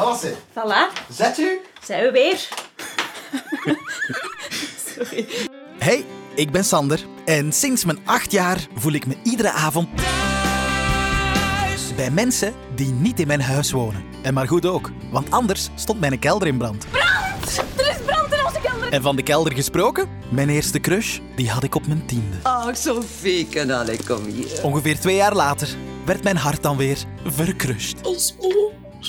Voilà, Voilà, Zet u. zijn we weer. Sorry. Hey, ik ben Sander en sinds mijn acht jaar voel ik me iedere avond thuis bij mensen die niet in mijn huis wonen. En maar goed ook, want anders stond mijn kelder in brand. Er is brand in onze kelder. En van de kelder gesproken, mijn eerste crush, die had ik op mijn tiende. Ach, Sofieke, allee, kom hier. Ongeveer twee jaar later werd mijn hart dan weer verkrust. Ons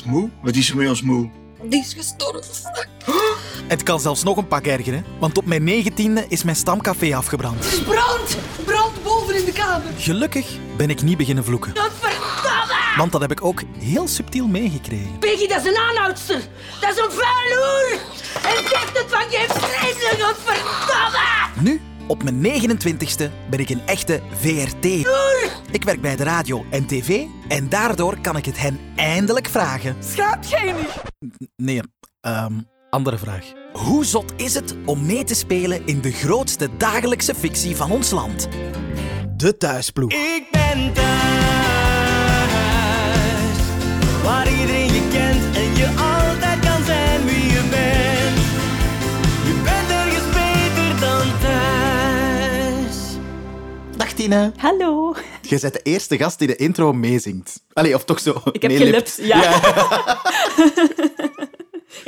moe? Wat is er met ons moe? die is gestorven. Het kan zelfs nog een pak ergeren, want op mijn negentiende is mijn stamcafé afgebrand. Er is brand! Brand boven in de kamer. Gelukkig ben ik niet beginnen vloeken, Godverdamme! want dat heb ik ook heel subtiel meegekregen. Peggy, dat is een aanhoudster. Dat is een vuiloer. En zegt het van je vreselijk, godverdamme! Nu, op mijn 29ste, ben ik een echte VRT. Ik werk bij de radio en tv en daardoor kan ik het hen eindelijk vragen. Schaamt jij niet? Nee, ehm, andere vraag. Hoe zot is het om mee te spelen in de grootste dagelijkse fictie van ons land? De Thuisploeg. Ik ben thuis, waar iedereen je kent Hallo. Je bent de eerste gast die de intro meezingt. Allee, of toch zo. Ik heb gelipt, ja.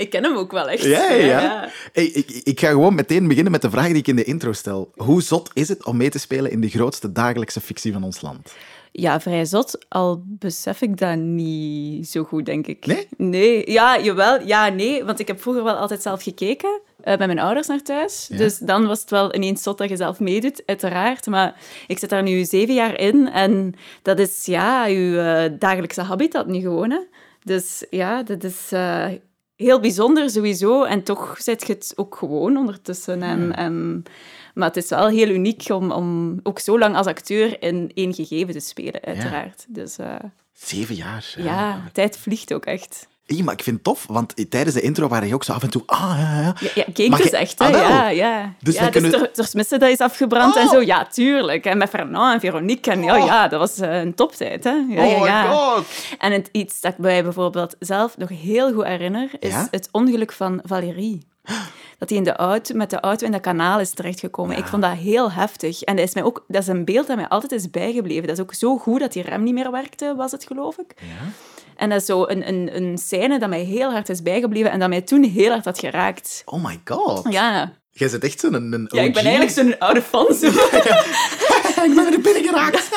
ik ken hem ook wel echt. Ja, ja, ja. Hey, ik, ik ga gewoon meteen beginnen met de vraag die ik in de intro stel. Hoe zot is het om mee te spelen in de grootste dagelijkse fictie van ons land? Ja, vrij zot. Al besef ik dat niet zo goed, denk ik. Nee? Nee. Ja, jawel. Ja, nee. Want ik heb vroeger wel altijd zelf gekeken. Eh, bij mijn ouders naar thuis. Ja. Dus dan was het wel ineens zot dat je zelf meedoet, uiteraard. Maar ik zit daar nu zeven jaar in. En dat is ja, je eh, dagelijkse habitat nu gewoon. Hè. Dus ja, dat is eh, heel bijzonder sowieso. En toch zit je het ook gewoon ondertussen. En, en, maar het is wel heel uniek om, om ook zo lang als acteur in één gegeven te spelen, uiteraard. Dus Zeven jaar. ja, tijd vliegt ook echt. Maar ik vind het tof, want tijdens de intro waren je ook zo af en toe... Ah, ja, ja. Ja, ja is je- echt, hè? Ah, ja, ja. Dus ja, dus kunnen- Tersmisse, dat is afgebrand en Oh. zo. Ja, tuurlijk. En met Fernand en Veronique. En ja, ja, dat was eh, een toptijd, hè? Ja, oh ja, my ja. god. En het, iets dat ik mij bijvoorbeeld zelf nog heel goed herinner, is Ja? het ongeluk van Valérie. Dat hij in de auto, met de auto in dat kanaal is terechtgekomen. Ik vond dat heel heftig. En dat is, mij ook, dat is een beeld dat mij altijd is bijgebleven. Dat is ook zo goed dat die rem niet meer werkte, was het, geloof ik. En dat is zo een, een, een scène dat mij heel hard is bijgebleven en dat mij toen heel hard had geraakt. Oh my god. Ja, Jij zit echt zo'n een, een ja ik ben OG. eigenlijk zo'n oude fan. Zo. ik ben er binnen geraakt.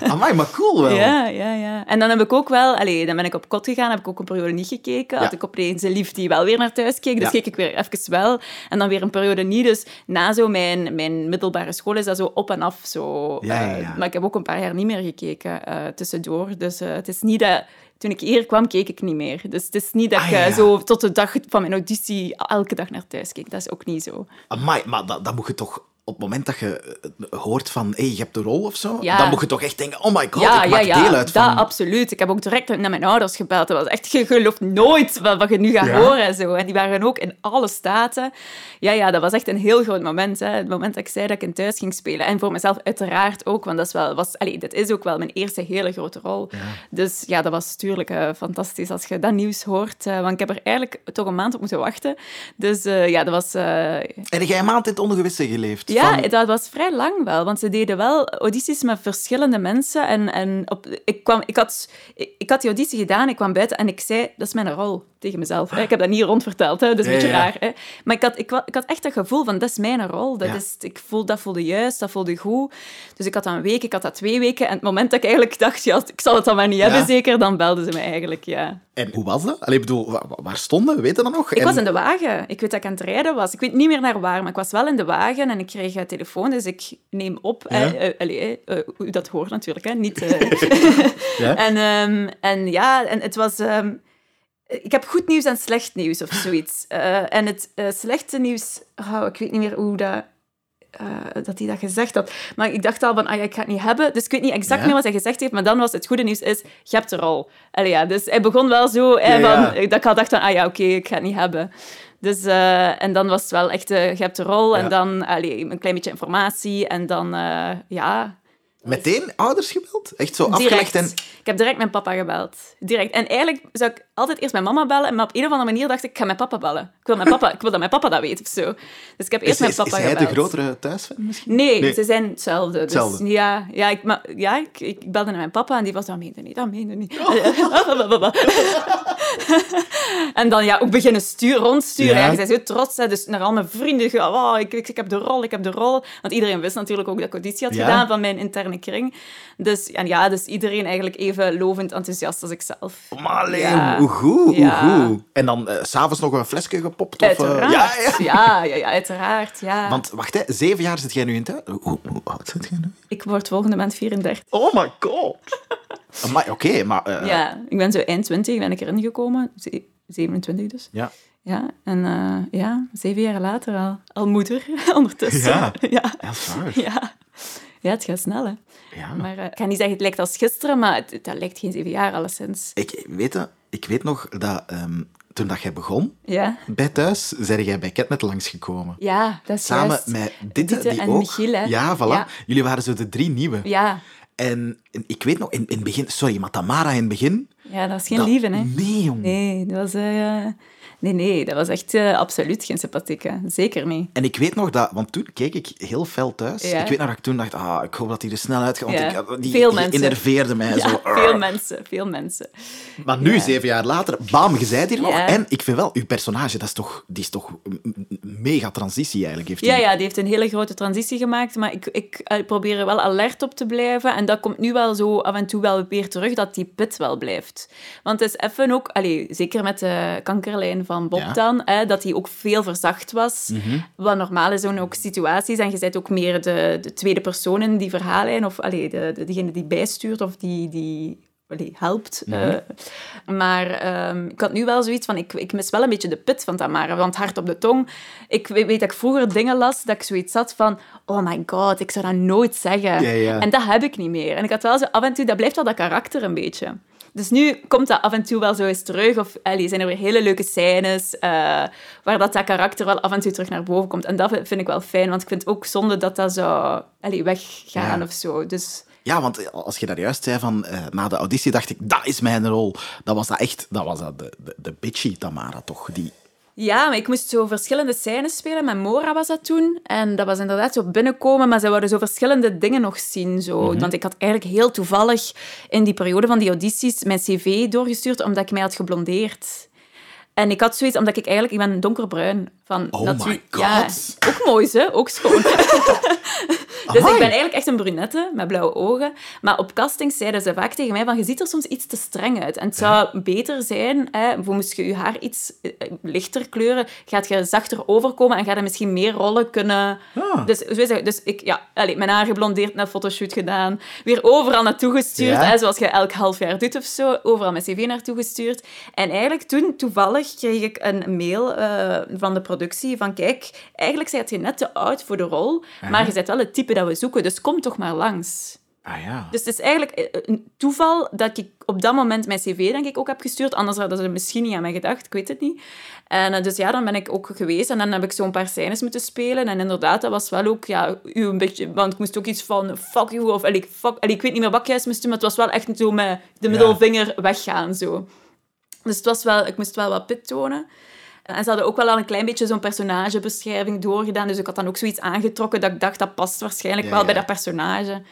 Amai, maar cool wel. Ja, ja, ja. En dan heb ik ook wel... Allee, dan ben ik op kot gegaan, heb ik ook een periode niet gekeken. Had ik opeens een lief die wel weer naar thuis keek, dus Ja. keek ik weer even wel. En dan weer een periode niet. Dus na zo mijn, mijn middelbare school is dat zo op en af. Zo, Ja, ja, eh, ja. maar ik heb ook een paar jaar niet meer gekeken eh, tussendoor. Dus eh, het is niet dat... Toen ik hier kwam, keek ik niet meer. Dus het is niet dat Ah, ik ja, ja. zo tot de dag van mijn auditie elke dag naar thuis keek. Dat is ook niet zo. Amai, maar dat, dat moet je toch... Op het moment dat je eh, hoort van, hey, je hebt de rol of zo, Ja. dan moet je toch echt denken, oh my god, ja, ik ja, maak ja, deel uit dat van... absoluut. Ik heb ook direct naar mijn ouders gebeld. Dat was echt, je gelooft nooit wat, wat je nu gaat Ja? horen. En, zo. en die waren ook in alle staten. Ja, ja, dat was echt een heel groot moment. Hè. Het moment dat ik zei dat ik in thuis ging spelen. En voor mezelf uiteraard ook, want dat is wel, was, allee, dit is ook wel mijn eerste hele grote rol. Dus ja, dat was natuurlijk eh, fantastisch als je dat nieuws hoort. eh, want ik heb er eigenlijk toch een maand op moeten wachten. Dus eh, ja, dat was... eh, En jij een maand in het ongewisse geleefd? Ja, Van- dat was vrij lang wel, want ze deden wel audities met verschillende mensen. En, en op, ik, kwam, ik, had, ik, ik had die auditie gedaan, ik kwam buiten en ik zei, dat is mijn rol tegen mezelf. Ik heb dat niet rondverteld, hè. dat is een Ja, beetje ja. raar. Hè. Maar ik had, ik, ik had echt dat gevoel van, dat is mijn rol. Dat, Ja. is, ik voel, dat voelde juist, dat voelde goed. Dus ik had dat een week, ik had dat twee weken. En het moment dat ik eigenlijk dacht, ja, ik zal het dan maar niet hebben zeker, dan belden ze me eigenlijk, ja. En hoe was dat? Allee, ik bedoel, wa- wa- waar stonden we? Weet je dat nog? Ik En- was in de wagen. Ik weet dat ik aan het rijden was. Ik weet niet meer naar waar, maar ik was wel in de wagen en ik kreeg een telefoon, dus ik neem op. Ja. Eh, eh, allee, eh, hoe u dat hoort natuurlijk, hè. Niet... eh. Ja? en, ehm, en ja, en het was... ehm, ik heb goed nieuws en slecht nieuws of zoiets. Eh, en het eh, slechte nieuws... Oh, ik weet niet meer hoe dat... eh, dat hij dat gezegd had. Maar ik dacht al van, ah ja, ik ga het niet hebben. Dus ik weet niet exact Ja? meer wat hij gezegd heeft, maar dan was het goede nieuws is, je hebt de rol. Allee, ja, dus hij begon wel zo, Ja, van, dat ik al dacht van, ah ja, oké, ik ga het niet hebben. Dus, eh, en dan was het wel echt, eh, je hebt de rol, en dan allee, een klein beetje informatie, en dan, ja... Meteen ouders gebeld? Echt zo afgelegd en... Ik heb direct mijn papa gebeld. Direct. En eigenlijk zou ik altijd eerst mijn mama bellen, maar op een of andere manier dacht ik, ik ga mijn papa bellen. Ik wil, mijn papa, ik wil dat mijn papa dat weet of zo. Dus ik heb eerst Is, mijn is, papa is hij de gebeld. grotere thuisfan misschien? Nee, Nee. ze zijn hetzelfde. Dus, Hetzelfde. Ja, ja, ik, maar, ja ik, ik belde naar mijn papa en die was, dat meende niet, dat meende niet. en dan ja, ook beginnen sturen, rondsturen. Ja. Ja. Je bent zo trots, hè, dus naar al mijn vrienden. Oh, ik, ik, ik heb de rol, ik heb de rol. Want iedereen wist natuurlijk ook dat ik auditie had Ja. gedaan van mijn interne kring. Dus, en ja, dus iedereen eigenlijk even lovend enthousiast als ik zelf. Maar alleen, hoe goed, Ja. goed. En dan eh, s s'avonds nog een flesje gepopt? Of, eh, ja, ja. Ja, ja, ja, uiteraard. Ja. Want wacht, hè, zeven jaar zit jij nu in thuis? Hoe, hoe, hoe oud zit jij nu? Ik word volgende maand 34. Oh my god. Maar oké, maar... eh, Ja, ik ben zo eind 20 ben ik erin gekomen. Ze- 27 dus. ja. Ja, en eh, ja, zeven jaar later al, al moeder ondertussen. Ja. ja. Ja, dat. Ja. Het gaat snel, hè. Ja. Maar eh, ik ga niet zeggen het lijkt als gisteren, maar het, dat lijkt geen zeven jaar, alleszins. Ik, weet, het, ik weet nog dat ehm, toen dat jij begon Ja, bij thuis, zei jij bij Ketnet langsgekomen. ja dat is Samen juist. met Ditte, Ditte die en ook... Michiel, hè. Ja, voilà. Ja. Jullie waren zo de drie nieuwe. Ja. En, en ik weet nog, in, in het begin... Sorry, maar Tamara in het begin... ja, dat is geen dat- lieve, hè. Nee, jong. Nee, dat was... eh, nee, nee, dat was echt eh, absoluut geen sympathieke. Zeker niet. En ik weet nog dat... Want toen keek ik heel fel thuis. Ja. Ik weet nog dat ik toen dacht, ah, ik hoop dat hij er snel uit gaat. Want Ja. ik, had- die, Veel die mensen. enerveerde mij Ja, zo. veel mensen, veel mensen. Maar nu, Ja. zeven jaar later, bam, je zei het hier nog. En ik vind wel, uw personage, dat is toch, die is toch een mega transitie eigenlijk. Heeft Ja, die. ja, die heeft een hele grote transitie gemaakt, maar ik, ik eh, probeer er wel alert op te blijven. En dat komt nu wel zo af en toe wel weer terug, dat die pit wel blijft. Want het is even ook, allee, zeker met de kankerlijn van Bob Ja. Mhm. dan, hè, dat die ook veel verzacht was. Wat normaal is, ook situaties. En je bent ook meer de, de tweede persoon in die verhaallijn, of allee, de, de, degene die bijstuurt of die... die allee, helpt. Mhm. eh. maar ehm, ik had nu wel zoiets van, ik, ik mis wel een beetje de pit van Tamara, want hard op de tong. Ik weet, weet dat ik vroeger dingen las, dat ik zoiets had van, oh my god, ik zou dat nooit zeggen. En dat heb ik niet meer. En ik had wel zo af en toe, dat blijft wel dat karakter een beetje. Dus nu komt dat af en toe wel zo eens terug. Of allee, zijn er weer hele leuke scènes eh, waar dat, dat karakter wel af en toe terug naar boven komt. En dat vind ik wel fijn, want ik vind ook zonde dat dat zou allee, weggaan Ja. of zo. Dus Ja, want als je daar juist zei van, eh, na de auditie dacht ik, dat is mijn rol. Dat was dat echt, dat was dat de, de, de bitchy Tamara toch? Die, Ja, maar ik moest zo verschillende scènes spelen. Met Mora was dat toen. En dat was inderdaad zo binnenkomen, maar ze wilden zo verschillende dingen nog zien. Zo. Want ik had eigenlijk heel toevallig in die periode van die audities mijn cv doorgestuurd, omdat ik mij had geblondeerd. En ik had zoiets, omdat ik eigenlijk... Ik ben donkerbruin. Van Oh my Ja, God. ook mooi, hè? Ook schoon. Dus ik ben eigenlijk echt een brunette met blauwe ogen. Maar op castings zeiden ze vaak tegen mij van je ziet er soms iets te streng uit. En het zou beter zijn, hè, voor moest je je haar iets eh, lichter kleuren, gaat je zachter overkomen en gaat je misschien meer rollen kunnen... Ah. Dus, dus ik, ja, allez, mijn haar geblondeerd, naar fotoshoot gedaan, weer overal naartoe gestuurd, Ja. hè, zoals je elk half jaar doet of zo, overal mijn cv naartoe gestuurd. En eigenlijk toen, toevallig, kreeg ik een mail eh, van de productie van kijk, eigenlijk zijt je net te oud voor de rol, maar je bent wel het type dat we zoeken, dus kom toch maar langs. ah ja. Dus het is eigenlijk eh, een toeval dat ik op dat moment mijn cv denk ik ook heb gestuurd. Anders hadden ze misschien niet aan mij gedacht, ik weet het niet. En eh, dus ja, dan ben ik ook geweest en dan heb ik zo'n paar scènes moeten spelen. En inderdaad, dat was wel ook ja, u een beetje... Want ik moest ook iets van fuck you of allee, fuck... Ik weet niet meer wat ik juist moest doen, maar het was wel echt zo met de middelvinger weggaan, zo. Dus het was wel, ik moest wel wat pit tonen. En ze hadden ook wel al een klein beetje zo'n personagebeschrijving doorgedaan. Dus ik had dan ook zoiets aangetrokken dat ik dacht, dat past waarschijnlijk Ja, wel bij dat personage.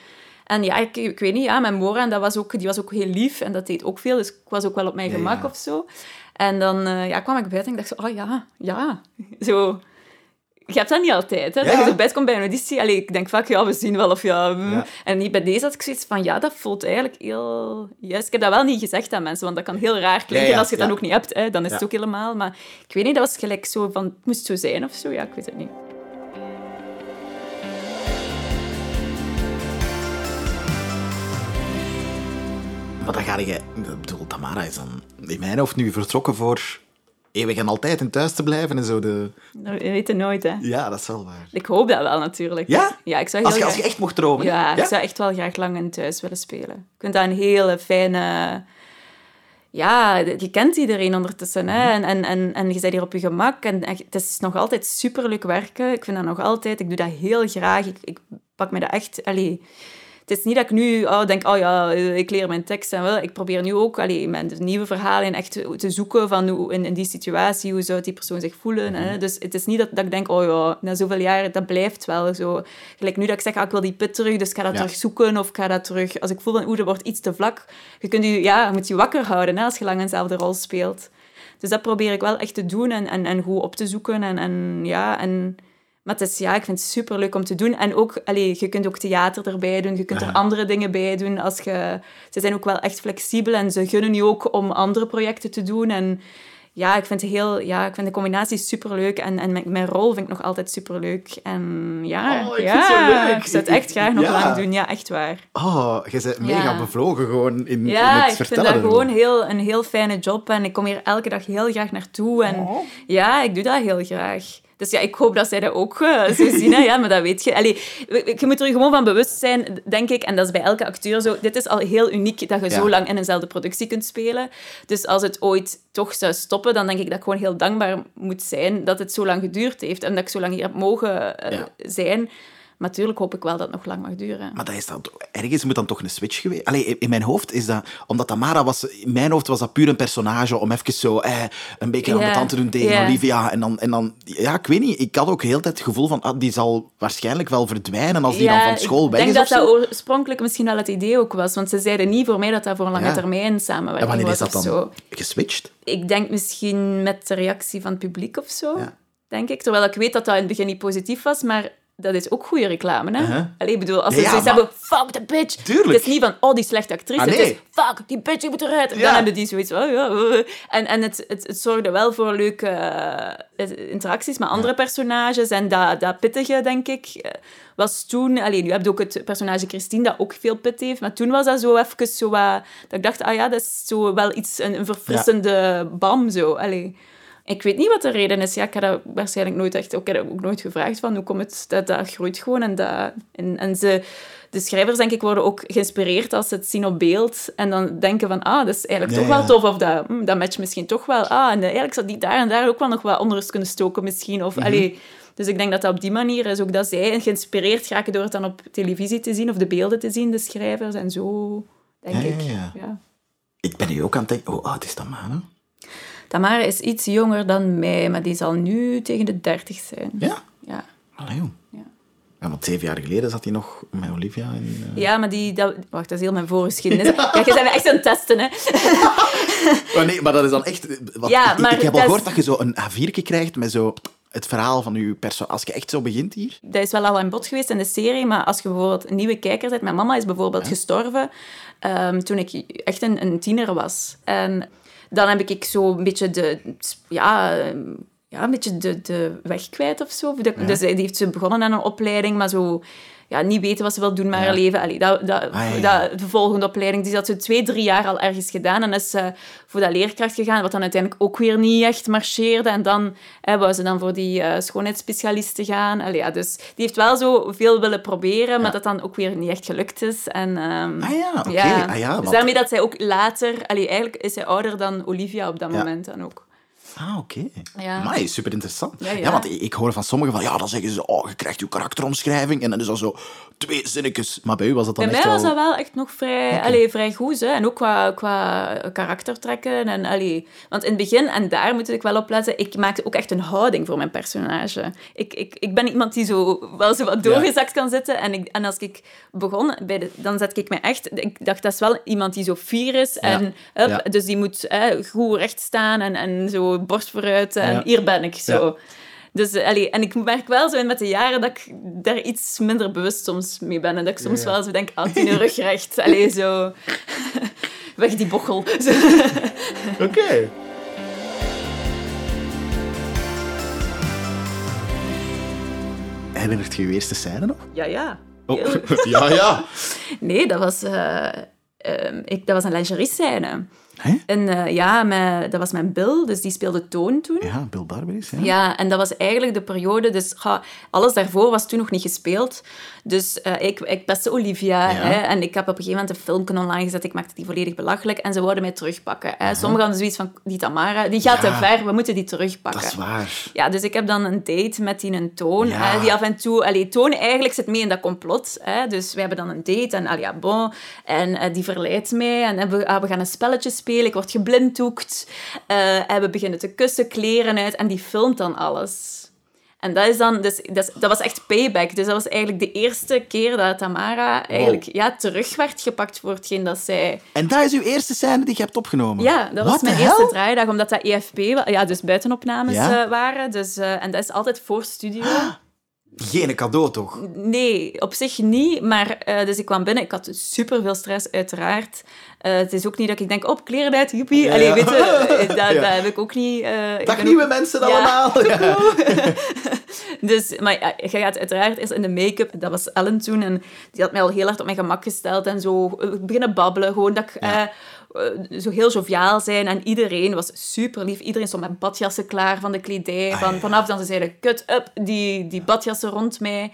En ja, ik, ik weet niet, ja, mijn Mora, dat was ook, die was ook heel lief en dat deed ook veel. Dus ik was ook wel op mijn Ja, gemak of zo. En dan eh, ja, kwam ik buiten en ik dacht zo, oh ja, ja. Zo... Je hebt dat niet altijd, hè? Ja. Dat je zo buiten komt bij een auditie. Allee, ik denk vaak, ja, we zien wel of ja... mm. Ja. En niet bij deze had ik zoiets van, ja, dat voelt eigenlijk heel... Juist, ik heb dat wel niet gezegd aan mensen, want dat kan heel raar klinken. Ja, als je het dan ja. ook niet hebt, hè, dan is het ook helemaal... Maar ik weet niet, dat was gelijk zo van, het moest zo zijn of zo. Ja, ik weet het niet. Maar dan ga je... Ik bedoel, Tamara is dan in mijn hoofd nu vertrokken voor eeuwig en altijd in thuis te blijven en zo. De... Dat weet je nooit, hè. Ja, dat is wel waar. Ik hoop dat wel, natuurlijk. Ja? Ja, ik zou heel Als je, als graag- je echt mocht dromen. Ja, ik zou echt wel graag lang in thuis willen spelen. Ik vind dat een hele fijne... Ja, je kent iedereen ondertussen. Hè? En, en, en, en je bent hier op je gemak. En het is nog altijd superleuk werken. Ik vind dat nog altijd... Ik doe dat heel graag. Ik, ik pak me dat echt... Allee, het is niet dat ik nu oh, denk, oh ja, ik leer mijn tekst en wel. Ik probeer nu ook allee, met nieuwe verhalen echt te, te zoeken van hoe, in, in die situatie, hoe zou die persoon zich voelen. Hè? Dus het is niet dat, dat ik denk, oh ja, na zoveel jaren, dat blijft wel zo. Gelijk nu dat ik zeg, ah, ik wil die put terug, dus ik ga dat Ja. terug zoeken of ik ga dat terug... Als ik voel oeh, dat wordt iets te vlak. Je, kunt je, ja, je moet je wakker houden hè, als je lang eenzelfde rol speelt. Dus dat probeer ik wel echt te doen en, en, en goed op te zoeken. En, en, ja, en, maar het is, ja, ik vind het super leuk om te doen. En ook, allee, je kunt ook theater erbij doen, je kunt er andere dingen bij doen. Als je, ze zijn ook wel echt flexibel en ze gunnen je ook om andere projecten te doen. En ja, ik vind, heel, ja, ik vind de combinatie super leuk. En, en mijn, mijn rol vind ik nog altijd super leuk. En ja, Oh, ik ja vind het zo leuk. ik zou het echt graag nog Ja. lang doen. Ja, echt waar. Oh, je bent mega Ja. bevlogen gewoon in, in Ja, het ik vind dat gewoon heel, een heel fijne job en ik kom hier elke dag heel graag naartoe. En Oh. ja, ik doe dat heel graag. Dus ja, ik hoop dat zij dat ook eh, zo zien. Hè. Ja, maar dat weet je. Allee, je moet er gewoon van bewust zijn, denk ik. En dat is bij elke acteur zo. Dit is al heel uniek dat je Ja. zo lang in eenzelfde productie kunt spelen. Dus als het ooit toch zou stoppen, dan denk ik dat ik gewoon heel dankbaar moet zijn dat het zo lang geduurd heeft. En dat ik zo lang hier heb mogen eh, Ja. zijn. Maar natuurlijk hoop ik wel dat het nog lang mag duren. Maar dat is dan, ergens moet dan toch een switch geweest... Allee, in- mijn hoofd is dat... Omdat Tamara was... In mijn hoofd was dat puur een personage om even zo eh, een beetje aan de tand te doen tegen. Olivia. En dan, en dan... Ja, ik weet niet. Ik had ook heel tijd het gevoel van... Ah, die zal waarschijnlijk wel verdwijnen als die dan van school weg Ik is denk of dat dat oorspronkelijk misschien wel het idee ook was. Want ze zeiden niet voor mij dat dat voor een lange Ja. termijn En samenwerking wanneer is was dat of dan zo. geswitcht? Ik denk misschien met de reactie van het publiek of zo. Ja. Denk ik. Terwijl ik weet dat dat in het begin niet positief was, maar dat is ook goede reclame. Hè? Uh-huh. Allee, ik bedoel, als Ja, ze zoiets maar- hebben, fuck the bitch. Tuurlijk. Het is niet van, oh, die slechte actrice. Ah, nee. Het is, fuck, die bitch, die moet eruit. En Ja. dan hebben die zoiets oh, ja. uh. En, en het, het, het zorgde wel voor leuke eh, interacties met andere personages. En dat, dat pittige, denk ik, eh, was toen... Allee, nu heb je ook het personage Christine, dat ook veel pit heeft. Maar toen was dat zo even zo. Dat ik dacht, ah ja, dat is zo wel iets, een, een verfrissende bam, zo. Allee. Ik weet niet wat de reden is. Ja, ik heb dat waarschijnlijk nooit echt... Ik heb dat ook nooit gevraagd van hoe komt het... Dat, dat groeit gewoon en dat... En, en ze... De schrijvers, denk ik, worden ook geïnspireerd als ze het zien op beeld. En dan denken van, ah, dat is eigenlijk Ja, toch wel tof. Of dat, hm, dat matcht misschien toch wel. Ah, en eigenlijk zou die daar en daar ook wel nog wat onrust kunnen stoken misschien. Of, allee, dus ik denk dat dat op die manier is. Ook dat zij geïnspireerd raken door het dan op televisie te zien. Of de beelden te zien, de schrijvers. En zo, denk Ja, ik. ja. Ja. Ik ben nu ook aan het denken... Hoe oud is Tamara? Tamara is iets jonger dan mij, maar die zal nu tegen de 30 zijn. Ja? Ja. Allee. Ja. Ja, want zeven jaar geleden zat hij nog met Olivia in... eh, Ja, maar die... Dat, wacht, dat is heel mijn voorgeschiedenis. Kijk, je bent me echt aan het testen, hè. Oh, nee, maar dat is dan echt... Wat, Ja, ik, maar ik heb al is- gehoord dat je zo een A4'tje krijgt met zo het verhaal van je persoon. Als je echt zo begint hier... Dat is wel al aan bod geweest in de serie, maar als je bijvoorbeeld een nieuwe kijker bent... Mijn mama is bijvoorbeeld gestorven ehm, toen ik echt een, een tiener was. En dan heb ik zo een beetje de... Ja... Ja, een beetje de, de weg kwijt of zo. De- Dus die heeft ze begonnen aan een opleiding, maar zo... Ja, niet weten wat ze wil doen met haar leven. Allee, dat, dat, Ah, ja, dat, de volgende opleiding, die had ze twee, drie jaar al ergens gedaan. En is ze voor dat leerkracht gegaan, wat dan uiteindelijk ook weer niet echt marcheerde. En dan hè, wou ze dan voor die eh schoonheidsspecialisten gaan. Allee, ja, dus die heeft wel zo veel willen proberen, maar dat dan ook weer niet echt gelukt is. En, ehm, Ah ja, oké. ja. Ah ja, dus daarmee dat zij ook later... Allee, eigenlijk is zij ouder dan Olivia op dat moment dan ook. Ah, oké. Ja. Amai, super interessant. Ja, Ja, ja. want ik, hoor van sommigen van, ja, dan zeggen ze, oh, je krijgt je karakteromschrijving en dan is dat zo twee zinnetjes. Maar bij u was dat dan Bij echt mij wel... was dat wel echt nog vrij, allee, vrij goed. Hè? En ook qua, qua karaktertrekken. En, allee, want in het begin, en daar moet ik wel op letten, ik maakte ook echt een houding voor mijn personage. Ik, ik, ik ben iemand die zo, wel zo wat doorgezakt kan zitten. En, ik, en als ik begon, bij de, dan zet ik me echt... Ik dacht, dat is wel iemand die zo fier is. En. Dus die moet hè, goed recht staan en, en zo borst vooruit. En Ja. hier ben ik zo. Ja. Dus, allee, en ik merk wel zo met de jaren dat ik daar iets minder bewust soms mee ben. En dat ik soms wel zo denk, ah, die rug recht. Allee, zo... Weg die bochel. Oké. Herinnert je je eerste scène nog? Ja, ja. Oh. ja, ja. Nee, dat was, eh, ehm, ik, dat was een lingerie-scène. Hè? En eh, ja, dat was mijn Bill, dus die speelde Toon toen. Ja, Bill Barberis. Ja. Ja, en dat was eigenlijk de periode, dus alles daarvoor was toen nog niet gespeeld. Dus eh, ik, ik pestte Olivia Ja. hè, en ik heb op een gegeven moment een filmpje online gezet. Ik maakte die volledig belachelijk en ze wouden mij terugpakken. Hè. Sommigen hadden zoiets van, die Tamara, die gaat te ver, we moeten die terugpakken. Dat is waar. Ja, dus ik heb dan een date met die een Toon. Hè, die af en toe... Allee, Toon eigenlijk zit mee in dat complot. Hè, dus we hebben dan een date en allee, ja, bon. En eh, die verleidt mij. En we, ah, we gaan een spelletje spelen. Ik word geblinddoekt. Eh, en we beginnen te kussen, kleren uit. En die filmt dan alles. En dat, is dan, dus, dat, was echt payback. Dus dat was eigenlijk de eerste keer dat Tamara eigenlijk ja, terug werd gepakt voor hetgeen dat zij... En dat is uw eerste scène die je hebt opgenomen? Ja, dat was mijn eerste draaidag, omdat dat EFP, ja, dus buitenopnames Ja? eh, waren. Dus, eh, en dat is altijd voor studio. Geen cadeau, toch? Nee, op zich niet. Maar eh, dus ik kwam binnen, ik had super veel stress, uiteraard. Eh, het is ook niet dat ik denk, op, kleren uit, joepie. Ja, Allee, ja. weet je, eh, dat, Ja. dat heb ik ook niet. ik Dag nieuwe ook- mensen allemaal. Dus, maar je gaat uiteraard eerst in de make-up. Dat was Ellen toen. En die had mij al heel hard op mijn gemak gesteld. En zo beginnen babbelen. Gewoon dat ik Eh, zo heel joviaal zijn. En iedereen was super lief. Iedereen stond met badjassen klaar van de kledij. Ah, Van. Vanaf dan ze zeiden, cut up, die, die badjassen rond mij.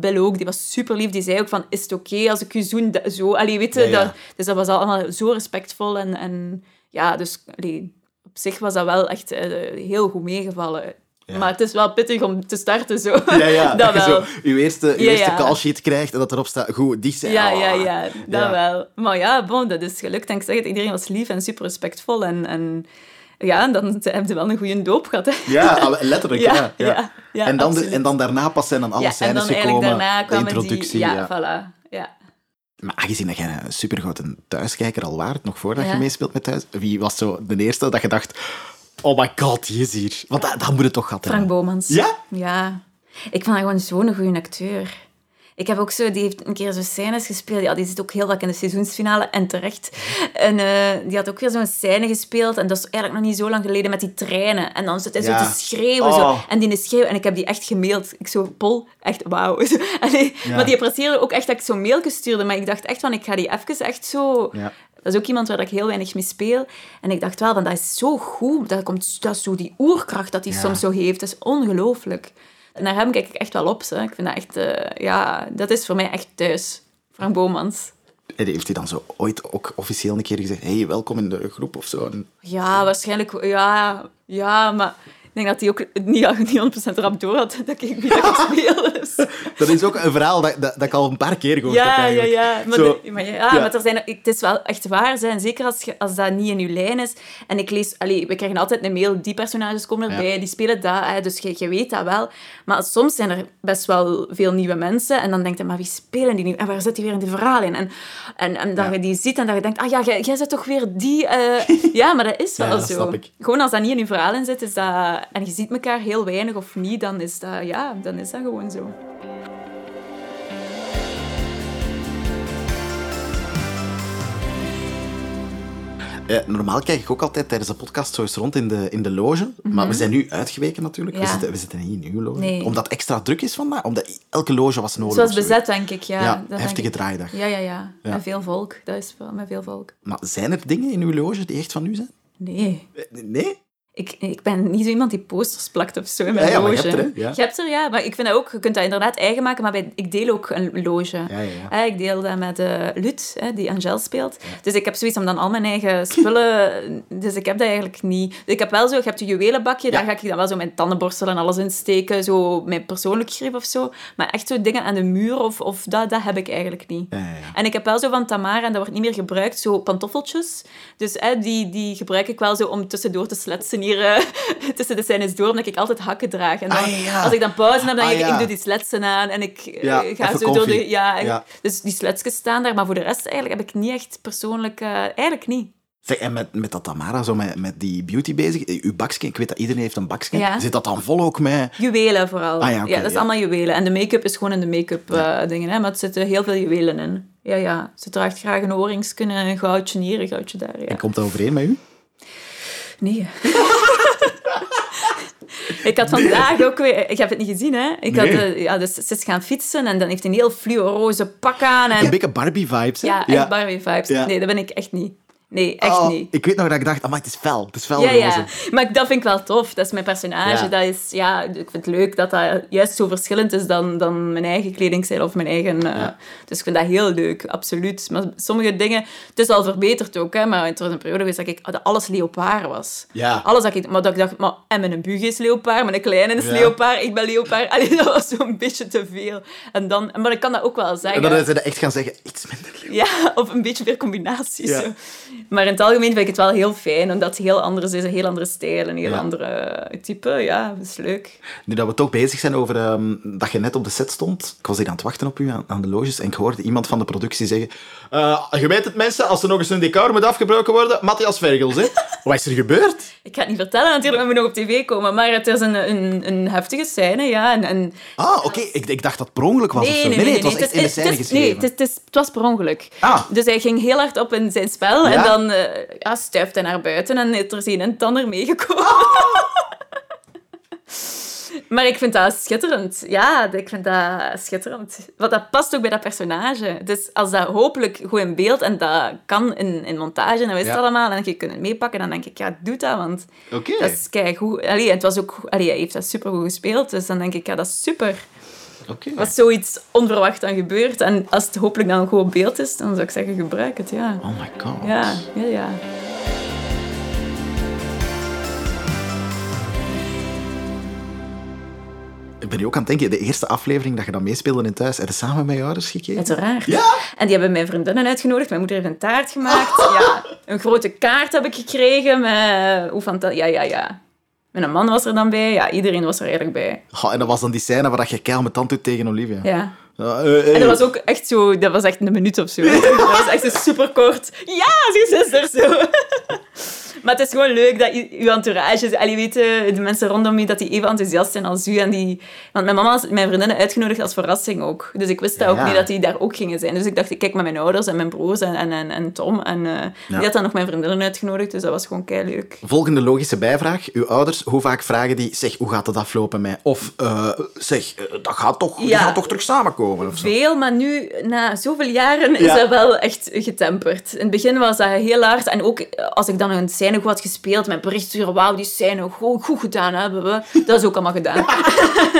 Bill ook, die was super lief. Die zei ook van, is het oké als ik u zoen? Zo, allee, weet je. Ja, ja. Dat, dus dat was allemaal zo respectvol. En, en ja, dus allee, op zich was dat wel echt eh, heel goed meegevallen. Ja. Maar het is wel pittig om te starten zo. Ja, ja. dat je wel. Zo, uw eerste, Ja, eerste call sheet krijgt en dat erop staat, goed, die zijn... Ja, oh. ja, ja, dat wel. Maar ja, bon, dat is gelukt. En ik zeg het, iedereen was lief en super respectvol. En, en ja, dan heb je wel een goede doop gehad. Hè. Ja, letterlijk, ja. Ja, en, dan de- en dan daarna pas zijn dan alle scènes gekomen, daarna de introductie. die... Ja, ja. voilà. Ja. Maar aangezien dat jij een supergrote thuiskijker al waard, nog voordat je meespeelt met thuis, wie was zo de eerste dat je dacht, oh my god, die is hier. Want dat, dat moet het toch gehad Frank hebben. Bomans. Ja? Ja. Ik vond hem gewoon zo'n goede acteur. Ik heb ook zo, die heeft een keer zo'n scènes gespeeld. Ja, die zit ook heel vaak in de seizoensfinale en terecht. En eh, die had ook weer zo'n scène gespeeld. En dat is eigenlijk nog niet zo lang geleden met die treinen. En dan zit hij Ja. zo te schreeuwen. Oh. Zo. En die schreeuwen. En ik heb die echt gemaild. Ik zo, Pol, echt wauw. Ja. Maar die apprecieerde ook echt dat ik zo'n mailje stuurde. Maar ik dacht echt van, ik ga die even echt zo... Ja. Dat is ook iemand waar ik heel weinig mee speel. En ik dacht wel, van, dat is zo goed. Dat, komt, dat is zo die oerkracht dat hij Ja. soms zo heeft. Dat is ongelooflijk. En naar hem kijk ik echt wel op. Hè. Ik vind dat echt... eh, ja, dat is voor mij echt thuis. Frank Bomans. En heeft hij dan zo ooit ook officieel een keer gezegd, hey, welkom in de groep of zo? Ja, waarschijnlijk... Ja, ja maar... Ik denk dat hij ook niet, niet 100% rap door had dat ik dat speel. Dus. Dat is ook een verhaal dat, dat, dat ik al een paar keer gehoord heb Ja, ja, eigenlijk. ja. Maar, Zo. de- maar, ja, Ja. maar er zijn, het is wel echt waar. Zijn. Zeker als, je, als dat niet in je lijn is. En ik lees... Allee, we krijgen altijd een mail. Die personages komen erbij. Die spelen dat. Hè, dus je, je weet dat wel. Maar soms zijn er best wel veel nieuwe mensen. En dan denk je, maar wie spelen die nu? En waar zit die weer in die verhaal in? En, en, en dat Ja. je die ziet en dat je denkt... Ah ja, jij, jij zit toch weer die... eh, Ja, maar dat is wel Ja, zo. Gewoon als dat niet in je verhaal in zit, is dat... En je ziet elkaar heel weinig of niet, dan is dat... Ja, dan is dat gewoon zo. Eh, normaal kijk ik ook altijd tijdens de podcast zo eens rond in de, in de loge. Maar we zijn nu uitgeweken natuurlijk. We, Mhm. Zitten, we zitten niet in uw loge. Nee. Omdat het extra druk is vandaag. Omdat elke loge was nodig. Zoiets. bezet, denk ik. Ja, Ja, dat heftige ik. draaidag. Ja, ja, ja. Ja. Met veel volk. Dat is wel met veel volk. Maar zijn er dingen in uw loge die echt van u zijn? Nee. Eh, Nee? Ik, ik ben niet zo iemand die posters plakt of zo in mijn ja, maar je loge. hebt er? Ja. Je hebt er, ja. Maar ik vind dat ook... Je kunt dat inderdaad eigen maken, maar bij, ik deel ook een loge. Ja. Hè, Ik deel dat met eh Lut, die Angel speelt. Dus ik heb zoiets om dan al mijn eigen spullen... dus ik heb dat eigenlijk niet. Ik heb wel zo... Je hebt je juwelenbakje, daar ga ik dan wel zo mijn tandenborstel en alles in steken. Zo mijn persoonlijk grip of zo. Maar echt zo dingen aan de muur of, of dat, dat heb ik eigenlijk niet. En ik heb wel zo van Tamara, en dat wordt niet meer gebruikt, zo pantoffeltjes. Dus hè, die, die gebruik ik wel zo om tussendoor te sletsen hier, eh, tussen de scènes door, omdat ik altijd hakken draag. En dan, Ah, ja. als ik dan pauze heb, dan Ah, denk ik, ja. ik doe die sletsen aan en ik eh, Ja, ga zo door de... Ja. Dus die sletsjes staan daar, maar voor de rest eigenlijk heb ik niet echt persoonlijk... eh, eigenlijk niet. Zeg, en met, met dat Tamara, zo met, met die beauty bezig, uw baksken, ik weet dat iedereen heeft een baksken. Ja. Zit dat dan vol ook met... Juwelen vooral. Ah, ja, dat is ja. allemaal juwelen. En de make-up is gewoon in de make-up dingen, hè. maar er zitten heel veel juwelen in. Ja, ja. Ze draagt graag een oorringsken, een goudje hier, een goudje daar, ja. En komt dat overeen met u? Nee. ik had vandaag ook weer... Ik heb het niet gezien, hè. Ik had, Nee. eh, ja, dus ze is gaan fietsen en dan heeft hij een heel fluo roze pak aan. En, Een beetje Barbie-vibes, hè? ja, echt Barbie-vibes. Ja. Nee, dat ben ik echt niet. Nee, echt Oh, niet. Ik weet nog dat ik dacht, maar het is fel. Het is fel Ja, ja. Maar dat vind ik wel tof. Dat is mijn personage. Ja. Dat is, ja, ik vind het leuk dat dat juist zo verschillend is dan, dan mijn eigen kledingstijl of mijn eigen... eh. Dus ik vind dat heel leuk, absoluut. Maar sommige dingen... Het is al verbeterd ook, hè. Maar er was een periode geweest dat ik dat alles leopard was. Ja. Alles dat ik... Maar dat ik dacht, maar en mijn bug is leopard, mijn kleine is Ja. leopard, ik ben leopard. Allee, dat was zo'n beetje te veel. En dan... Maar ik kan dat ook wel En zeggen. dan ze echt gaan zeggen, iets minder lief. Ja, of een beetje meer combinaties. Zo. Maar in het algemeen vind ik het wel heel fijn, omdat het heel anders is, een heel andere stijl, een heel Ja. andere type. Ja, dat is leuk. Nu dat we toch bezig zijn over ehm, dat je net op de set stond, ik was hier aan het wachten op u aan, aan de loges en ik hoorde iemand van de productie zeggen "Eh, je weet het mensen, als er nog eens een decor moet afgebroken worden, Matthias Vergels, hè? Wat is er gebeurd? Ik ga het niet vertellen natuurlijk, we moeten nog op tv komen, maar het is een, een, een heftige scène, ja. En, en... Ah, oké, ik, ik dacht dat het per ongeluk was of zo. Nee, nee, nee, het was nee, echt in de scène geschreven. Nee, het, is- het, was per ongeluk. Ah. Dus hij ging heel hard op in zijn spel en? Dan eh ja, stuift hij naar buiten en is er een en het ander meegekomen. Maar ik vind dat schitterend. Ja, ik vind dat schitterend. Want dat past ook bij dat personage. Dus als dat hopelijk goed in beeld en dat kan in, in montage en dat wist Ja. allemaal en je kunt het meepakken, dan denk ik, ja, doe dat, want Oké. dat is keigoed. Allee, het was ook, allee, hij heeft dat supergoed gespeeld, dus dan denk ik, ja, dat is super. Oké. Als zoiets onverwacht dan gebeurt en als het hopelijk dan goed op beeld is, dan zou ik zeggen, gebruik het, ja. Oh my god. Ja, ja, ja. Ik ben nu ook aan het denken, de eerste aflevering dat je dan meespeelde in thuis, heb je samen met je ouders gekeken? Uiteraard. Ja? En die hebben mijn vriendinnen uitgenodigd. Mijn moeder heeft een taart gemaakt. Ja, een grote kaart heb ik gekregen. Met, hoe fanta- ja, ja, ja. Mijn man was er dan bij. Ja, iedereen was er eigenlijk bij. Oh, en dat was dan die scène waar je keil met tand doet tegen Olivia. Ja. Eh, eh. En dat was ook echt zo... Dat was echt een minuut of zo. Dat was echt superkort... Ja, ze is er zo. Maar het is gewoon leuk dat je- uw entourage... Allee, weten de mensen rondom je dat die even enthousiast zijn als u. En die, want mijn mama had mijn vriendinnen uitgenodigd als verrassing ook. Dus ik wist dat ook niet dat die daar ook gingen zijn. Dus ik dacht, ik kijk met mijn ouders en mijn broers en, en, en, en Tom. En eh, die had dan nog mijn vriendinnen uitgenodigd. Dus dat was gewoon kei leuk. Volgende logische bijvraag. Uw ouders, hoe vaak vragen die, zeg, hoe gaat het aflopen met... Of, eh, zeg, eh, dat gaat toch, die gaat toch terug samenkomen? Of zo. Veel, maar nu, na zoveel jaren, is dat wel echt getemperd. In het begin was dat heel hard. En ook als ik dan een scène goed had gespeeld, met bericht sturen, wauw, die scène, goed, goed gedaan hebben we. Dat is ook allemaal gedaan.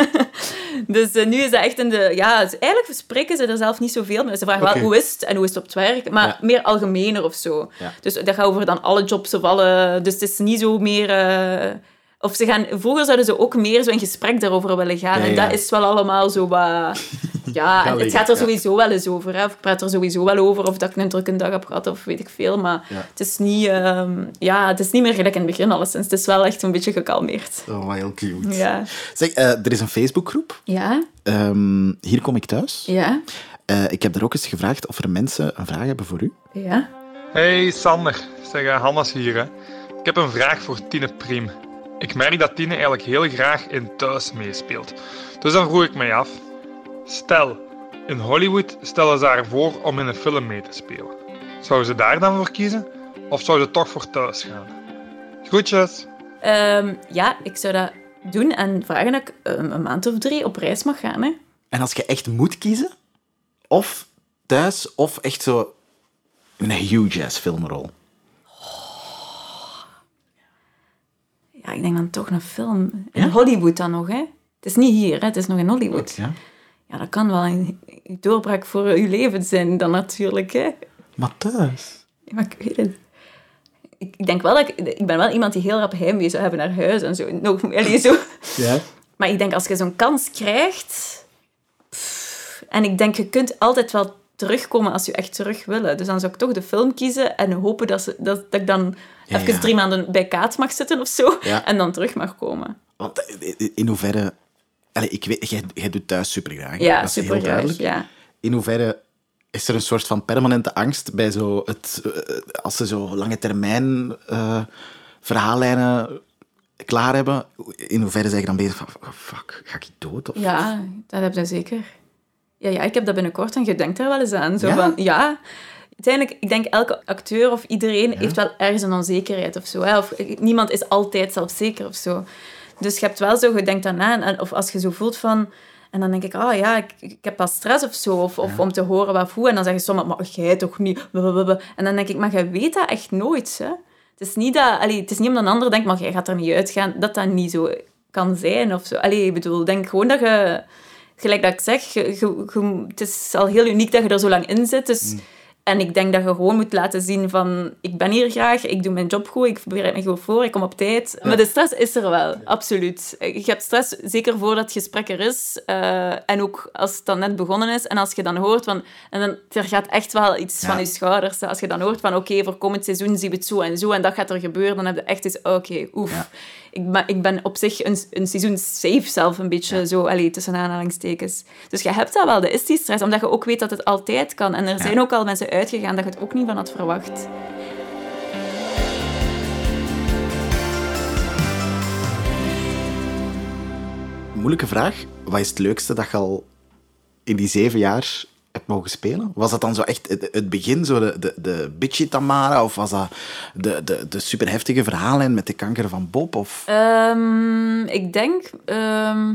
dus eh, nu is dat echt in de... Ja, dus eigenlijk spreken ze er zelf niet zoveel mee. Ze vragen wel, hoe is het en hoe is het op het werk? Maar Ja. meer algemener of zo. Ja. Dus dat gaat over dan alle jobs of alle... Dus het is niet zo meer... eh, of ze gaan, vroeger zouden ze ook meer zo in gesprek daarover willen gaan. Ja, En ja. dat is wel allemaal zo wat... Ja, en het liggen, gaat er ja. sowieso wel eens over. Hè. Of ik praat er sowieso wel over. Of dat ik een drukke dag heb gehad, of weet ik veel. Maar Ja. het, is niet, ehm, ja, het is niet meer gelijk in het begin, alleszins. Het is wel echt een beetje gekalmeerd. Oh, wat heel cute. Ja. Zeg, eh, er is een Facebookgroep. Ja? Ehm, hier kom ik thuis. Ja? Eh, ik heb er ook eens gevraagd of er mensen een vraag hebben voor u. Ja? Hey Sander, zeg eh, Hannes hier. Hè. Ik heb een vraag voor Tine Priem. Ik merk dat Tine eigenlijk heel graag in thuis meespeelt. Dus dan vroeg ik mij af. Stel, in Hollywood stellen ze haar voor om in een film mee te spelen. Zou ze daar dan voor kiezen? Of zou ze toch voor thuis gaan? Groetjes! Ehm, ja, ik zou dat doen en vragen dat ik ehm, een maand of drie op reis mag gaan. Hè. En als je echt moet kiezen, of thuis, of echt zo een huge ass filmrol. Ja, ik denk dan toch een film. In Hollywood dan nog, hè. Het is niet hier, hè. Het is nog in Hollywood. Ja. Ja, dat kan wel een doorbraak voor je leven zijn dan natuurlijk, hè. Maar thuis. Ja, Maar ik weet het. Ik denk wel dat ik... Ik ben wel iemand die heel rap heimwee zou hebben naar huis en zo. Nog, zo. Ja. Maar ik denk, als je zo'n kans krijgt... pff, en ik denk, je kunt altijd wel terugkomen als je echt terug willen. Dus dan zou ik toch de film kiezen en hopen dat, ze, dat, dat ik dan Ja, even ja. drie maanden bij Kaat mag zitten of zo. Ja. En dan terug mag komen. Want eh, in hoeverre... Allee, ik weet, jij, jij doet thuis super graag. Ja, dat is heel super duidelijk. Ja. In hoeverre is er een soort van permanente angst bij zo het... eh, als ze zo lange termijn eh, verhaallijnen klaar hebben, in hoeverre zeg je dan bezig van, oh, fuck, ga ik dood? Of, ja, dat heb je zeker. Ja, ja, ik heb dat binnenkort en je denkt daar wel eens aan. Zo Ja? van, ja, uiteindelijk, ik denk elke acteur of iedereen heeft wel ergens een onzekerheid of zo. Hè? Of, niemand is altijd zelfzeker of zo. Dus je hebt wel zo, je denkt daarna, en, of als je zo voelt van... En dan denk ik, ah ja, ik, ik heb wel stress of zo. Of, of om te horen wat hoe. En dan zeggen sommigen, maar jij toch niet. Blablabla. En dan denk ik, maar jij weet dat echt nooit. Hè? Het, is niet dat, allee, het is niet omdat een ander denkt, maar jij gaat er niet uitgaan, dat dat niet zo kan zijn. Of zo. Allee, ik bedoel, denk gewoon dat je... Gelijk dat ik zeg, je, je- je- het is al heel uniek dat je er zo lang in zit. Dus, En ik denk dat je gewoon moet laten zien van... Ik ben hier graag, ik doe mijn job goed, ik bereid me goed voor, ik kom op tijd. Maar de stress is er wel, absoluut. Je hebt stress, zeker voordat het gesprek er is. eh, en ook als het dan net begonnen is. En als je dan hoort van... En dan, er gaat echt wel iets Ja. van je schouders. hè. Als je dan hoort van... Oké, voor komend seizoen zien we het zo en zo. En dat gaat er gebeuren. Dan heb je echt eens... Oké, oef. Ik, ben, ik ben op zich een, een seizoen safe zelf een beetje zo, allee, tussen aanhalingstekens. Dus je hebt dat wel, dat is die stress, omdat je ook weet dat het altijd kan. En er zijn ook al mensen uitgegaan dat je het ook niet van had verwacht. Moeilijke vraag. Wat is het leukste dat je al in die zeven jaar hebt mogen spelen? Was dat dan zo echt het, begin, zo de, de, de bitchy Tamara? Of was dat de, de, de superheftige verhaallijn met de kanker van Bob? Of... Ehm, ik denk... ehm,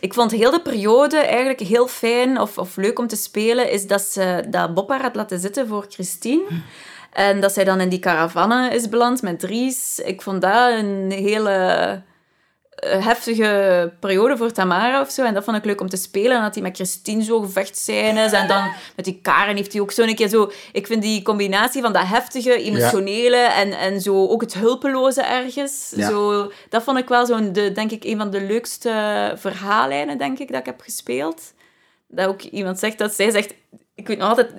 ik vond heel de periode eigenlijk heel fijn of, of leuk om te spelen, is dat, ze, dat Bob haar had laten zitten voor Christine. En dat zij dan in die caravanne is beland met Dries. Ik vond dat een hele heftige periode voor Tamara of zo. En dat vond ik leuk om te spelen. En dat hij met Christine zo gevechtscènes. En dan met die Karen heeft hij ook zo een keer zo... Ik vind die combinatie van dat heftige, emotionele en, en zo ook het hulpeloze ergens. Ja. Zo, dat vond ik wel zo'n, de, denk ik, een van de leukste verhaallijnen, denk ik, dat ik heb gespeeld. Dat ook iemand zegt, dat zij zegt... Ik weet nog altijd...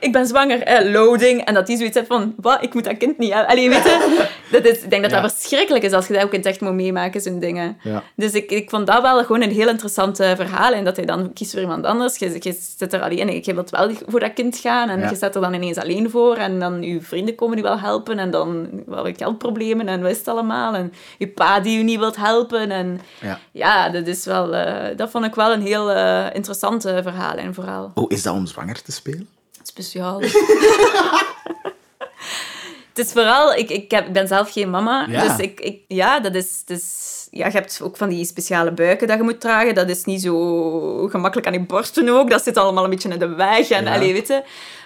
Ik ben zwanger, eh, loading. En dat die zoiets heeft van, wat, ik moet dat kind niet hebben. Allee, weet je? Dat is, ik denk dat Ja. dat verschrikkelijk is als je dat ook in het echt moet meemaken, zo'n dingen. Ja. Dus ik, ik vond dat wel gewoon een heel interessant verhaal. En dat hij dan kiest voor iemand anders. Je, je zit er alleen en je wilt wel voor dat kind gaan. En Ja. je staat er dan ineens alleen voor. En dan je vrienden komen die wel helpen. En dan wel geldproblemen en wat is het allemaal. En je pa die je niet wilt helpen. En Ja. dat, is wel, eh, dat vond ik wel een heel eh, interessante verhaal. En vooral Hoe is dat om zwanger te spelen? Speciaal. Het is vooral, ik, ik, heb, ik ben zelf geen mama, Ja. dus ik, ik, ja, dat is, is, ja, je hebt ook van die speciale buiken dat je moet dragen. Dat is niet zo gemakkelijk aan je borsten ook. Dat zit allemaal een beetje in de weg. En, Ja. allee, weet je.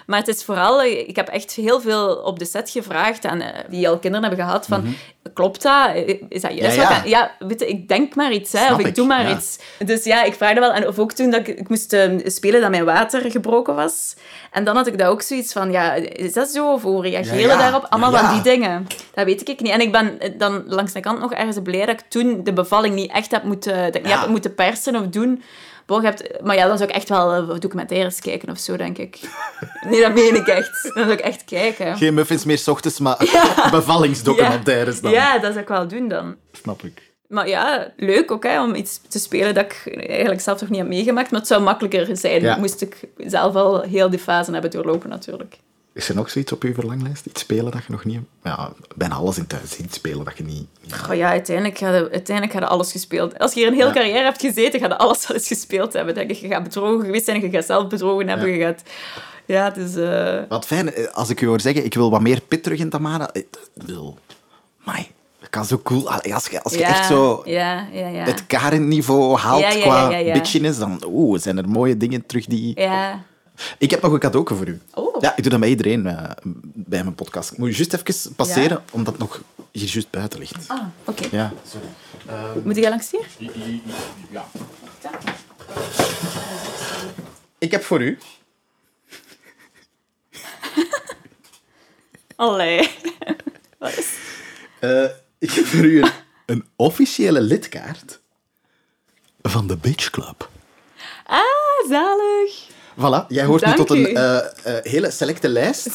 Maar het is vooral, ik heb echt heel veel op de set gevraagd aan eh, die al kinderen hebben gehad van, klopt dat? Is dat juist? Mhm. Ja, wat ja. ik- ja, weet je, ik denk maar iets, hè, Snap of ik, ik, doe maar ja. iets. Dus ja, ik vraagde wel. En of ook toen dat ik, ik moest eh, spelen dat mijn water gebroken was. En dan had ik dat ook zoiets van, ja, is dat zo? Of hoe reageren daarop? Allemaal van die dingen. Dat weet ik niet. En ik ben eh, dan langs de kant nog ergens blij dat ik toen de bevalling niet echt heb moeten, dat ik niet heb moeten persen of doen. Hebt, maar ja, dan zou ik echt wel eh, documentaires kijken of zo, denk ik. Nee, dat meen ik echt. Dan zou ik echt kijken. Geen muffins meer 's ochtends, maar bevallingsdocumentaires dan. Ja, dat zou ik wel doen dan. Snap ik. Maar ja, leuk ook hè, om iets te spelen dat ik eigenlijk zelf nog niet heb meegemaakt. Maar het zou makkelijker zijn, Ja. moest ik zelf al heel die fase hebben doorlopen natuurlijk. Is er nog zoiets op je verlanglijst? Iets spelen dat je nog niet... Ja, bijna alles in thuis iets spelen dat je niet... niet- Oh ja, uiteindelijk je, uiteindelijk je alles gespeeld. Als je hier een hele Ja. carrière hebt gezeten, ga je alles wel eens gespeeld hebben. Denk ik. Je gaat bedrogen geweest zijn, je gaat zelf bedrogen hebben. Ja. Je gaat... Ja, dus... eh, Wat fijn, eh, als ik u hoor zeggen, ik wil wat meer pit terug in Tamara. Ik wil... Mai, dat kan zo cool... Als je, als je ja, echt zo Ja, ja, ja. het Karen-niveau haalt qua bitchiness, dan oeh, zijn er mooie dingen terug die... Ja. Ik heb nog een cadeau voor u. Oh. Ja, ik doe dat bij iedereen eh, bij mijn podcast. Ik moet je juist even passeren, omdat het nog hier juist buiten ligt. Ah, oké. Ja, sorry. Moet jij langs hier? Ja. Ik heb voor u Allee. Wat is... Eh, ik heb voor u een, een officiële lidkaart van de Bitch Club. Ah, zalig. Voilà, jij hoort Dank nu tot een eh, eh, hele selecte lijst.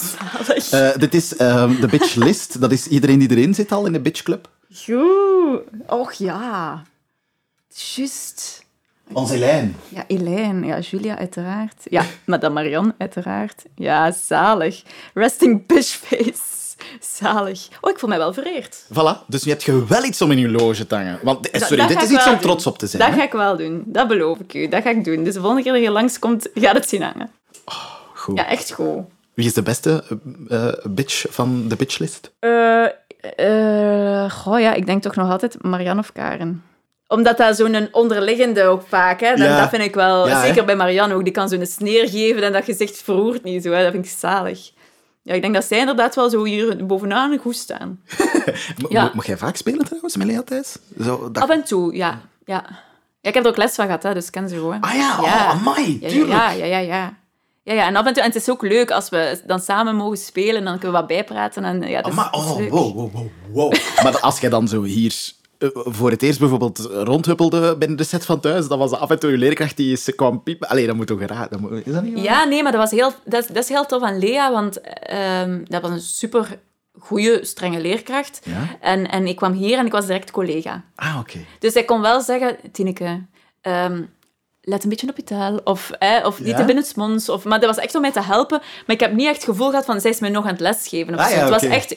Zalig. Eh, dit is ehm, de Bitch List. Dat is iedereen die erin zit al in de Bitch Club. Goed. Och ja. Juist. Onze Elaine. Ja, Elaine. Ja, Julia uiteraard. Ja, Madame Marianne uiteraard. Ja, zalig. Resting bitchface. Zalig. Oh, ik voel mij wel vereerd. Voilà, dus nu heb je wel iets om in je loge te hangen. Want, eh, sorry, dat dit is iets om doen. trots op te zijn. Dat hè? ga ik wel doen. Dat beloof ik u. Dat ga ik doen. Dus de volgende keer dat je langskomt, gaat het zien hangen. Goed. Ja, echt goed. Wie is de beste eh, eh, bitch van de bitchlist? Eh, goh, ja, ik denk toch nog altijd Marianne of Karen. Omdat dat zo'n onderliggende ook vaak, hè. Dat, Ja. dat vind ik wel... Ja, hè. zeker bij Marianne ook, die kan zo'n sneer geven en dat gezicht verroert niet zo, hè. Dat vind ik zalig. Ja, ik denk dat zij inderdaad wel zo hier bovenaan goed staan. Ja. Mocht jij vaak spelen trouwens, Melia Thijs? Zo, dat... Af en toe, ja. ja. Ja, ik heb er ook les van gehad, hè, dus ik ken ze gewoon. Ah ja, Ja. oh, amai, Ja, ja, tuurlijk. ja, ja, ja, ja. Ja, ja, en af en toe, en het is ook leuk als we dan samen mogen spelen, dan kunnen we wat bijpraten. En, ja, is, Amai, dat is oh, leuk. wow, wow, wow, wow. maar als jij dan zo hier voor het eerst bijvoorbeeld rondhuppelde binnen de set van thuis, dan was af en toe je leerkracht die eens kwam piepen. Allee, dat moet toch raar... dat moet- Is dat niet waar? Ja, nee, maar dat, was heel, dat, is, dat is heel tof aan Lea, want ehm, dat was een super goede, strenge leerkracht. Ja? En, en ik kwam hier en ik was direct collega. Ah, oké. Dus hij kon wel zeggen, Tineke, ehm, let een beetje op je taal. Of, eh, of niet Ja? te binnensmonds. Of, maar dat was echt om mij te helpen. Maar ik heb niet echt het gevoel gehad van, zij is mij nog aan het lesgeven. Of Ah, zo. ja, het was echt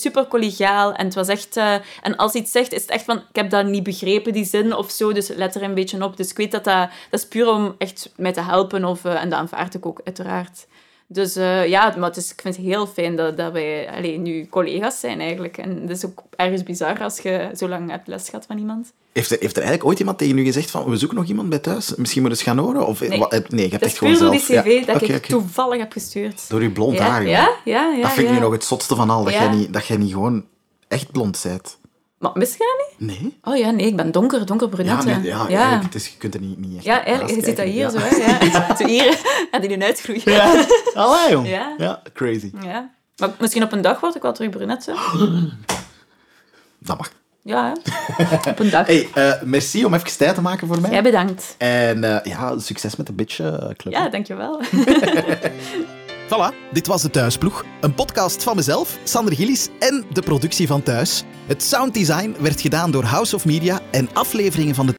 super collegiaal. En het was echt... eh, en als iets zegt, is het echt van, ik heb dat niet begrepen, die zin of zo. Dus let er een beetje op. Dus ik weet dat dat... Dat is puur om echt mij te helpen. Of, eh, en dat aanvaard ik ook, uiteraard. Dus eh, ja, maar het is, ik vind het heel fijn dat, dat wij alleen nu collega's zijn eigenlijk. En het is ook ergens bizar als je zo lang hebt les gehad van iemand. Heeft er, heeft er eigenlijk ooit iemand tegen u gezegd van, we zoeken nog iemand bij thuis? Misschien moet eens gaan horen? Of, Nee. wat- eh, nee, je hebt Dat echt gewoon die zelf... cv ja. dat ik toevallig heb gestuurd. Door je blond ja, haar, ja, ja, ja. Dat vind ik nu nog het zotste van al, dat, jij niet, dat jij niet gewoon echt blond bent. Maar mis je dat niet? Nee? Oh ja, nee, ik ben donker, donker Ja, brunet. nee, hè. ja, ja. het is, je kunt er niet, niet echt Ja, eigenlijk, je ziet dat hier zo, hè. Ja. Zo hier, en die doen uitgroeien. Ja. Allee, jong. Ja. ja, crazy. Ja. Maar misschien op een dag word ik wel terug brunet, hè. Dat mag. Ja, hè. op een dag. Hey, eh, merci om even tijd te maken voor mij. Jij bedankt. En eh, ja, succes met de Bitch Club. Ja, dankjewel. Voilà, dit was de Thuisploeg. Een podcast van mezelf, Sander Gillis en de productie van Thuis. Het sounddesign werd gedaan door House of Media en afleveringen van de